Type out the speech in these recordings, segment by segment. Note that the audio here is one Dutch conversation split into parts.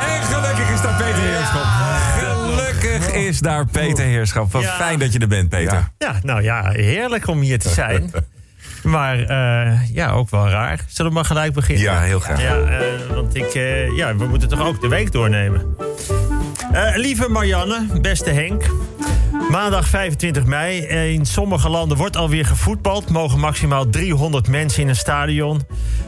En gelukkig is daar Peter Heerschop. Gelukkig is daar Peter Heerschop. Wat Ja. fijn dat je er bent, Peter. Ja, nou ja, heerlijk om hier te zijn. Maar eh, ja, ook wel raar. Zullen we maar gelijk beginnen? Ja, heel graag. Ja, eh, want ik, eh, ja, we moeten toch ook de week doornemen. Eh, lieve Marianne, beste Henk. Maandag 25 mei. In sommige landen wordt alweer gevoetbald. Mogen maximaal 300 mensen in een stadion.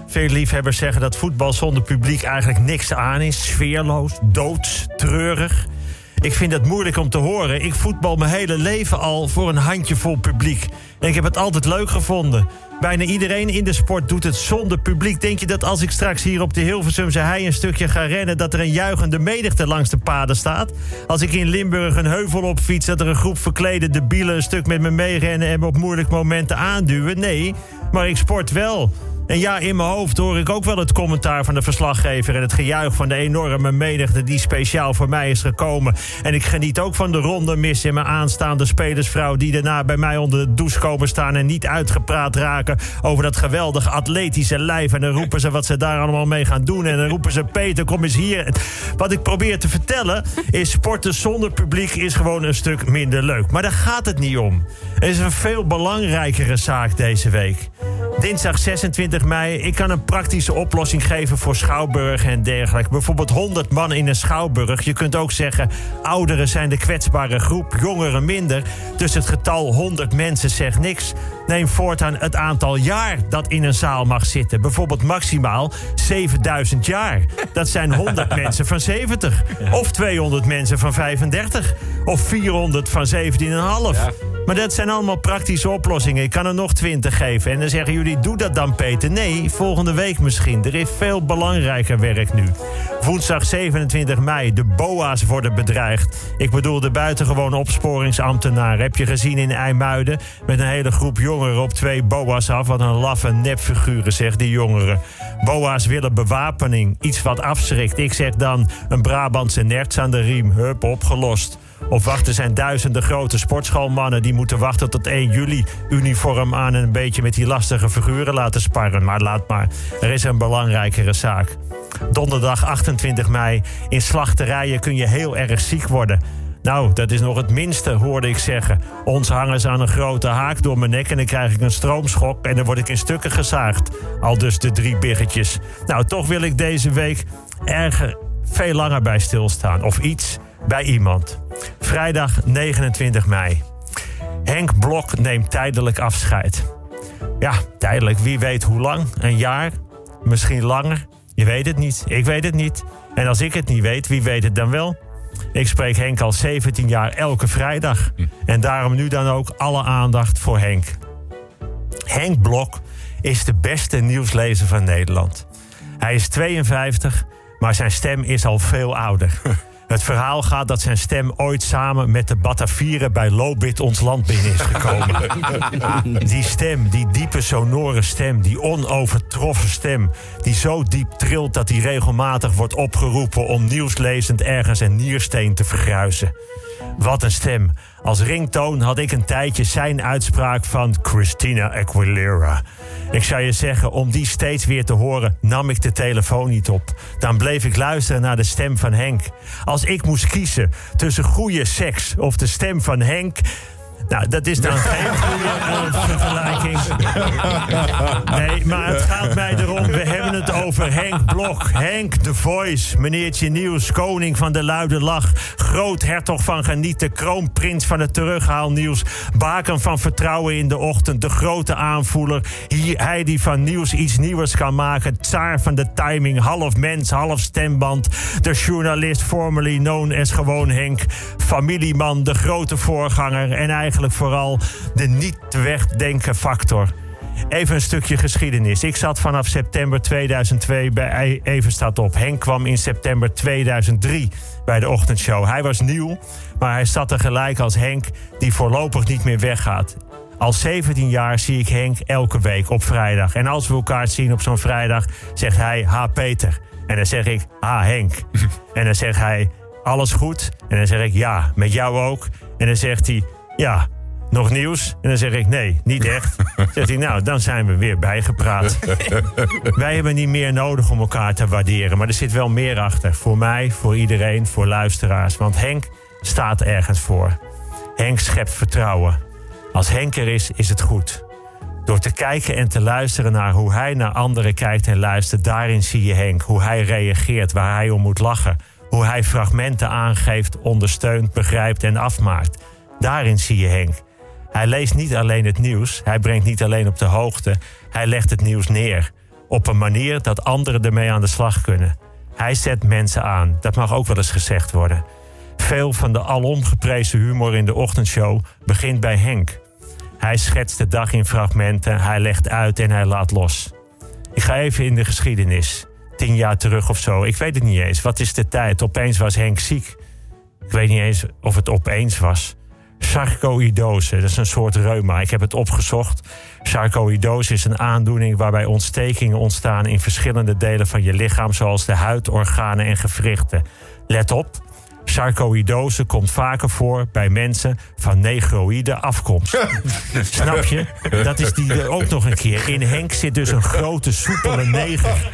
Veel liefhebbers zeggen dat voetbal zonder publiek eigenlijk niks aan is. Sfeerloos, doods, treurig. Ik vind dat moeilijk om te horen. Ik voetbal mijn hele leven al voor een handjevol publiek. En ik heb het altijd leuk gevonden. Bijna iedereen in de sport doet het zonder publiek. Denk je dat als ik straks hier op de Hilversumse hei een stukje ga rennen... dat er een juichende menigte langs de paden staat? Als ik in Limburg een heuvel op fiets... dat er een groep verklede debielen een stuk met me meerennen... en me op moeilijke momenten aanduwen? Nee, maar ik sport wel. En ja, in mijn hoofd hoor ik ook wel het commentaar van de verslaggever... en het gejuich van de enorme menigte die speciaal voor mij is gekomen. En ik geniet ook van de ronde mis in mijn aanstaande spelersvrouw... die daarna bij mij onder de douche komen staan... en niet uitgepraat raken over dat geweldige atletische lijf. En dan roepen ze wat ze daar allemaal mee gaan doen. En dan roepen ze, Peter, kom eens hier. Wat ik probeer te vertellen is... sporten zonder publiek is gewoon een stuk minder leuk. Maar daar gaat het niet om. Er is een veel belangrijkere zaak deze week. Dinsdag 26 mei. Ik kan een praktische oplossing geven voor schouwburgen en dergelijke. Bijvoorbeeld 100 man in een schouwburg. Je kunt ook zeggen, ouderen zijn de kwetsbare groep, jongeren minder. Dus het getal 100 mensen zegt niks. Neem voortaan het aantal jaar dat in een zaal mag zitten. Bijvoorbeeld maximaal 7000 jaar. Dat zijn 100 mensen van 70. Of 200 mensen van 35. Of 400 van 17,5. Maar dat zijn allemaal praktische oplossingen. Ik kan er nog 20 geven. En dan zeggen jullie, doe dat dan Peter. Nee, volgende week misschien. Er is veel belangrijker werk nu. Woensdag 27 mei, de BOA's worden bedreigd. Ik bedoel de buitengewoon opsporingsambtenaren. Heb je gezien in IJmuiden? Met een hele groep jongeren op twee BOA's af. Wat een laffe nepfiguren, zegt die jongeren. BOA's willen bewapening. Iets wat afschrikt. Ik zeg dan een Brabantse nerts aan de riem. Hup, opgelost. Of wachten zijn duizenden grote sportschoolmannen die moeten wachten tot 1 juli. Uniform aan en een beetje met die lastige figuren laten sparren. Maar laat maar, er is een belangrijkere zaak. Donderdag 28 mei. In slachterijen kun je heel erg ziek worden. Nou, dat is nog het minste, hoorde ik zeggen. Ons hangen ze aan een grote haak door mijn nek en dan krijg ik een stroomschok en dan word ik in stukken gezaagd. Al dus de drie biggetjes. Nou, toch wil ik deze week erger veel langer bij stilstaan. Of iets bij iemand. Vrijdag 29 mei. Henk Blok neemt tijdelijk afscheid. Ja, tijdelijk. Wie weet hoe lang? Een jaar? Misschien langer? Je weet het niet. Ik weet het niet. En als ik het niet weet, wie weet het dan wel? Ik spreek Henk al 17 jaar elke vrijdag. En daarom nu dan ook alle aandacht voor Henk. Henk Blok is de beste nieuwslezer van Nederland. Hij is 52, maar zijn stem is al veel ouder. Het verhaal gaat dat zijn stem ooit samen met de Batavieren bij Lobit ons land binnen is gekomen. Die stem, die diepe sonore stem, die onovertroffen stem... die zo diep trilt dat hij regelmatig wordt opgeroepen... om nieuwslezend ergens een niersteen te vergruisen. Wat een stem. Als ringtoon had ik een tijdje zijn uitspraak van Christina Aguilera. Ik zou je zeggen, om die steeds weer te horen, nam ik de telefoon niet op. Dan bleef ik luisteren naar de stem van Henk. Als ik moest kiezen tussen goede seks of de stem van Henk. Nou, dat is dan geen goede eh, vergelijking. Nee, maar het gaat mij erom. We over Henk Blok. Henk The Voice. Meneertje Nieuws, koning van de luide lach. Groothertog van genieten. Kroonprins van het terughaalnieuws. Baken van vertrouwen in de ochtend. De grote aanvoerder. Hier, hij die van nieuws iets nieuws kan maken. Tsaar van de timing. Half mens, half stemband. De journalist formerly known as gewoon Henk. Familieman, de grote voorganger. En eigenlijk vooral de niet wegdenken factor. Even een stukje geschiedenis. Ik zat vanaf september 2002 bij Even staat op. Henk kwam in september 2003 bij de ochtendshow. Hij was nieuw, maar hij zat er gelijk als Henk... die voorlopig niet meer weggaat. Al 17 jaar zie ik Henk elke week op vrijdag. En als we elkaar zien op zo'n vrijdag, zegt hij... Ha, Peter. En dan zeg ik, ha, Henk. En dan zegt hij, alles goed? En dan zeg ik, ja, met jou ook. En dan zegt hij, ja, nog nieuws? En dan zeg ik, nee, niet echt. Zegt hij, nou, dan zijn we weer bijgepraat. Wij hebben niet meer nodig om elkaar te waarderen. Maar er zit wel meer achter. Voor mij, voor iedereen, voor luisteraars. Want Henk staat ergens voor. Henk schept vertrouwen. Als Henk er is, is het goed. Door te kijken en te luisteren naar hoe hij naar anderen kijkt en luistert, daarin zie je Henk. Hoe hij reageert, waar hij om moet lachen. Hoe hij fragmenten aangeeft, ondersteunt, begrijpt en afmaakt. Daarin zie je Henk. Hij leest niet alleen het nieuws, hij brengt niet alleen op de hoogte, hij legt het nieuws neer. Op een manier dat anderen ermee aan de slag kunnen. Hij zet mensen aan, dat mag ook wel eens gezegd worden. Veel van de alom geprezen humor in de ochtendshow begint bij Henk. Hij schetst de dag in fragmenten, hij legt uit en hij laat los. Ik ga even in de geschiedenis. Tien jaar terug of zo. Ik weet het niet eens. Wat is de tijd? Opeens was Henk ziek. Ik weet niet eens of het opeens was. Sarcoïdose, dat is een soort reuma. Ik heb het opgezocht. Sarcoïdose is een aandoening waarbij ontstekingen ontstaan in verschillende delen van je lichaam, zoals de huid, organen en gewrichten. Let op, Sarcoïdose komt vaker voor bij mensen van negroïde afkomst. Snap je? Dat is die er ook nog een keer. In Henk zit dus een grote, soepele neger.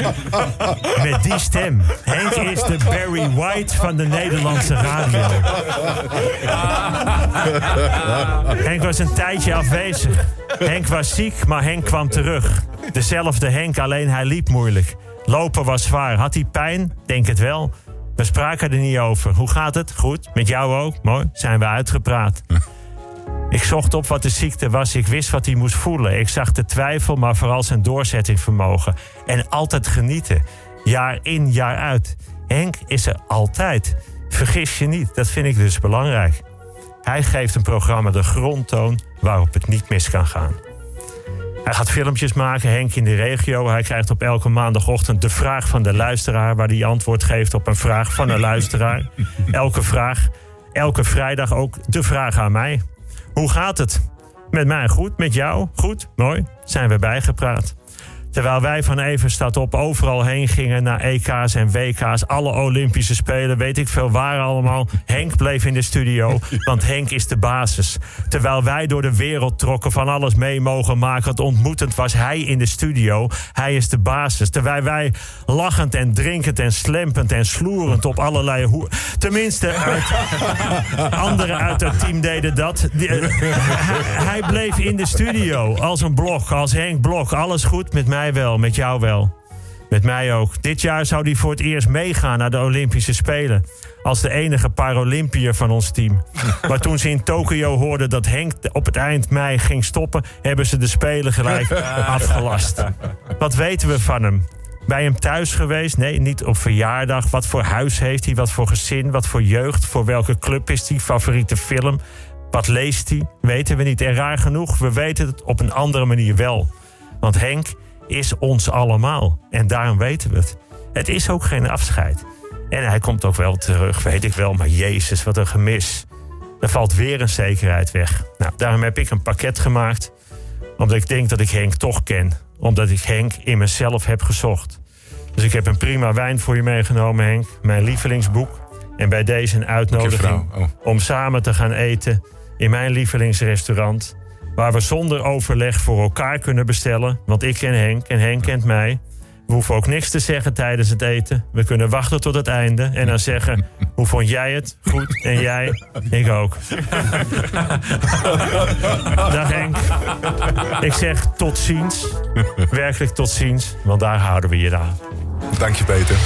Met die stem. Henk is de Barry White van de Nederlandse radio. Henk was een tijdje afwezig. Henk was ziek, maar Henk kwam terug. Dezelfde Henk, alleen hij liep moeilijk. Lopen was zwaar. Had hij pijn? Denk het wel. We spraken er niet over. Hoe gaat het? Goed. Met jou ook? Mooi. Zijn we uitgepraat. Ik zocht op wat de ziekte was. Ik wist wat hij moest voelen. Ik zag de twijfel, maar vooral zijn doorzettingsvermogen. En altijd genieten. Jaar in, jaar uit. Henk is er altijd. Vergis je niet. Dat vind ik dus belangrijk. Hij geeft een programma de grondtoon waarop het niet mis kan gaan. Hij gaat filmpjes maken, Henk in de regio. Hij krijgt op elke maandagochtend de vraag van de luisteraar... waar hij antwoord geeft op een vraag van een luisteraar. Elke vraag, elke vrijdag ook de vraag aan mij. Hoe gaat het? Met mij goed, met jou goed, mooi. Zijn we bijgepraat. Terwijl wij van Everstad op overal heen gingen naar EK's en WK's, alle Olympische Spelen, weet ik veel waar allemaal. Henk bleef in de studio, want Henk is de basis. Terwijl wij door de wereld trokken, van alles mee mogen maken. Het ontmoetend was hij in de studio. Hij is de basis. Terwijl wij lachend en drinkend en slempend en sloerend op allerlei hoe. Tenminste, uit, anderen uit het team deden dat. Die, uh, hij, hij bleef in de studio als een blok, als Henk Blok. Alles goed met mij wel, met jou wel. Met mij ook. Dit jaar zou hij voor het eerst meegaan naar de Olympische Spelen. Als de enige Paralympiër van ons team. Maar toen ze in Tokio hoorden dat Henk op het eind mei ging stoppen, hebben ze de Spelen gelijk afgelast. Wat weten we van hem? Bij hem thuis geweest? Nee, niet op verjaardag. Wat voor huis heeft hij? Wat voor gezin? Wat voor jeugd? Voor welke club is hij? Favoriete film? Wat leest hij? Weten we niet. En raar genoeg, we weten het op een andere manier wel. Want Henk is ons allemaal. En daarom weten we het. Het is ook geen afscheid. En hij komt ook wel terug, weet ik wel. Maar Jezus, wat een gemis. Er valt weer een zekerheid weg. Nou, daarom heb ik een pakket gemaakt. Omdat ik denk dat ik Henk toch ken. Omdat ik Henk in mezelf heb gezocht. Dus ik heb een prima wijn voor je meegenomen, Henk. Mijn lievelingsboek. En bij deze een uitnodiging Oh. om samen te gaan eten in mijn lievelingsrestaurant. Waar we zonder overleg voor elkaar kunnen bestellen. Want ik ken Henk en Henk kent mij. We hoeven ook niks te zeggen tijdens het eten. We kunnen wachten tot het einde en dan zeggen: Hoe vond jij het? Goed. En jij? Ik ook. Dag Henk. Ik zeg tot ziens. Werkelijk tot ziens, want daar houden we je aan. Dank je, Peter.